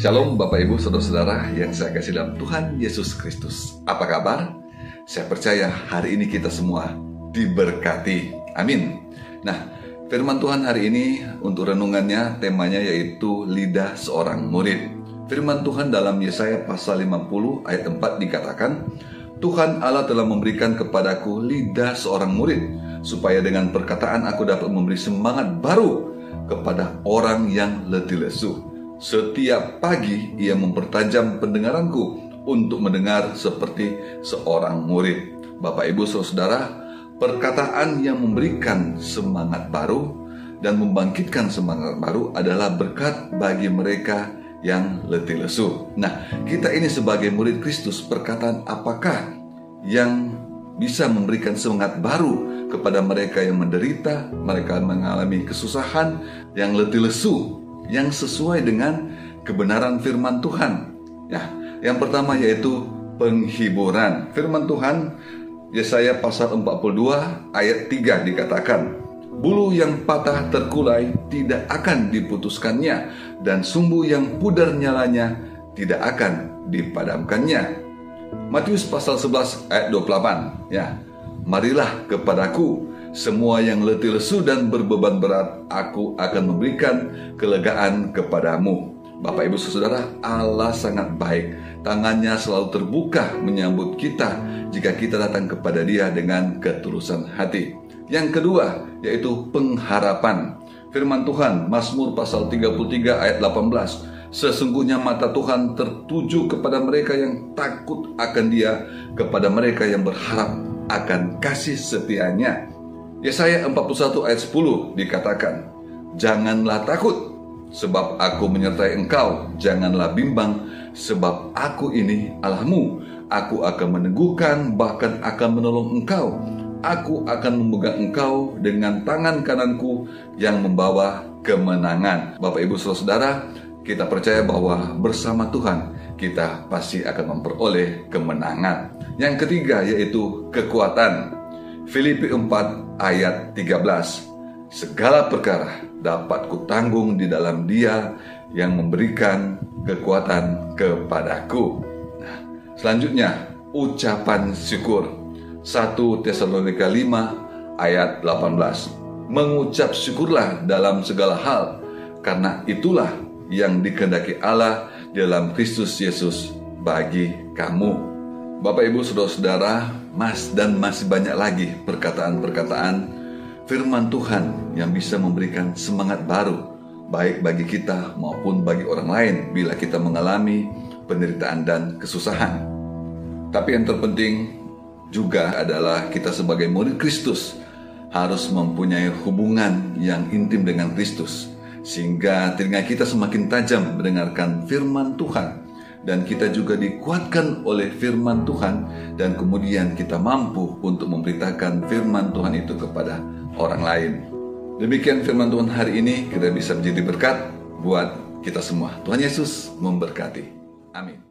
Shalom Bapak Ibu Saudara-saudara yang saya kasih dalam Tuhan Yesus Kristus. Apa kabar? Saya percaya hari ini kita semua diberkati. Amin. Nah, firman Tuhan hari ini untuk renungannya temanya yaitu lidah seorang murid. Firman Tuhan dalam Yesaya pasal 50 ayat 4 dikatakan, Tuhan Allah telah memberikan kepadaku lidah seorang murid, supaya dengan perkataan aku dapat memberi semangat baru kepada orang yang letih lesu setiap pagi ia mempertajam pendengaranku untuk mendengar seperti seorang murid. Bapak Ibu Saudara, perkataan yang memberikan semangat baru dan membangkitkan semangat baru adalah berkat bagi mereka yang letih lesu. Nah, kita ini sebagai murid Kristus, perkataan apakah yang bisa memberikan semangat baru kepada mereka yang menderita, mereka mengalami kesusahan, yang letih lesu, yang sesuai dengan kebenaran firman Tuhan. Ya, yang pertama yaitu penghiburan. Firman Tuhan Yesaya pasal 42 ayat 3 dikatakan, Bulu yang patah terkulai tidak akan diputuskannya dan sumbu yang pudar nyalanya tidak akan dipadamkannya. Matius pasal 11 ayat 28 ya. Marilah kepadaku semua yang letih lesu dan berbeban berat, aku akan memberikan kelegaan kepadamu. Bapak Ibu Saudara, Allah sangat baik. Tangannya selalu terbuka menyambut kita jika kita datang kepada Dia dengan ketulusan hati. Yang kedua, yaitu pengharapan. Firman Tuhan, Mazmur pasal 33 ayat 18. Sesungguhnya mata Tuhan tertuju kepada mereka yang takut akan Dia, kepada mereka yang berharap akan kasih setianya. Yesaya 41 ayat 10 dikatakan, Janganlah takut, sebab aku menyertai engkau. Janganlah bimbang, sebab aku ini Allahmu. Aku akan meneguhkan, bahkan akan menolong engkau. Aku akan memegang engkau dengan tangan kananku yang membawa kemenangan. Bapak Ibu Saudara, kita percaya bahwa bersama Tuhan kita pasti akan memperoleh kemenangan. Yang ketiga yaitu kekuatan. Filipi 4 ayat 13 Segala perkara dapat kutanggung di dalam dia yang memberikan kekuatan kepadaku. Nah, selanjutnya ucapan syukur 1 Tesalonika 5 ayat 18 Mengucap syukurlah dalam segala hal karena itulah yang dikehendaki Allah dalam Kristus Yesus bagi kamu. Bapak Ibu Saudara-saudara, Mas dan masih banyak lagi perkataan-perkataan firman Tuhan yang bisa memberikan semangat baru baik bagi kita maupun bagi orang lain bila kita mengalami penderitaan dan kesusahan. Tapi yang terpenting juga adalah kita sebagai murid Kristus harus mempunyai hubungan yang intim dengan Kristus sehingga telinga kita semakin tajam mendengarkan firman Tuhan dan kita juga dikuatkan oleh firman Tuhan dan kemudian kita mampu untuk memberitakan firman Tuhan itu kepada orang lain. Demikian firman Tuhan hari ini kita bisa menjadi berkat buat kita semua. Tuhan Yesus memberkati. Amin.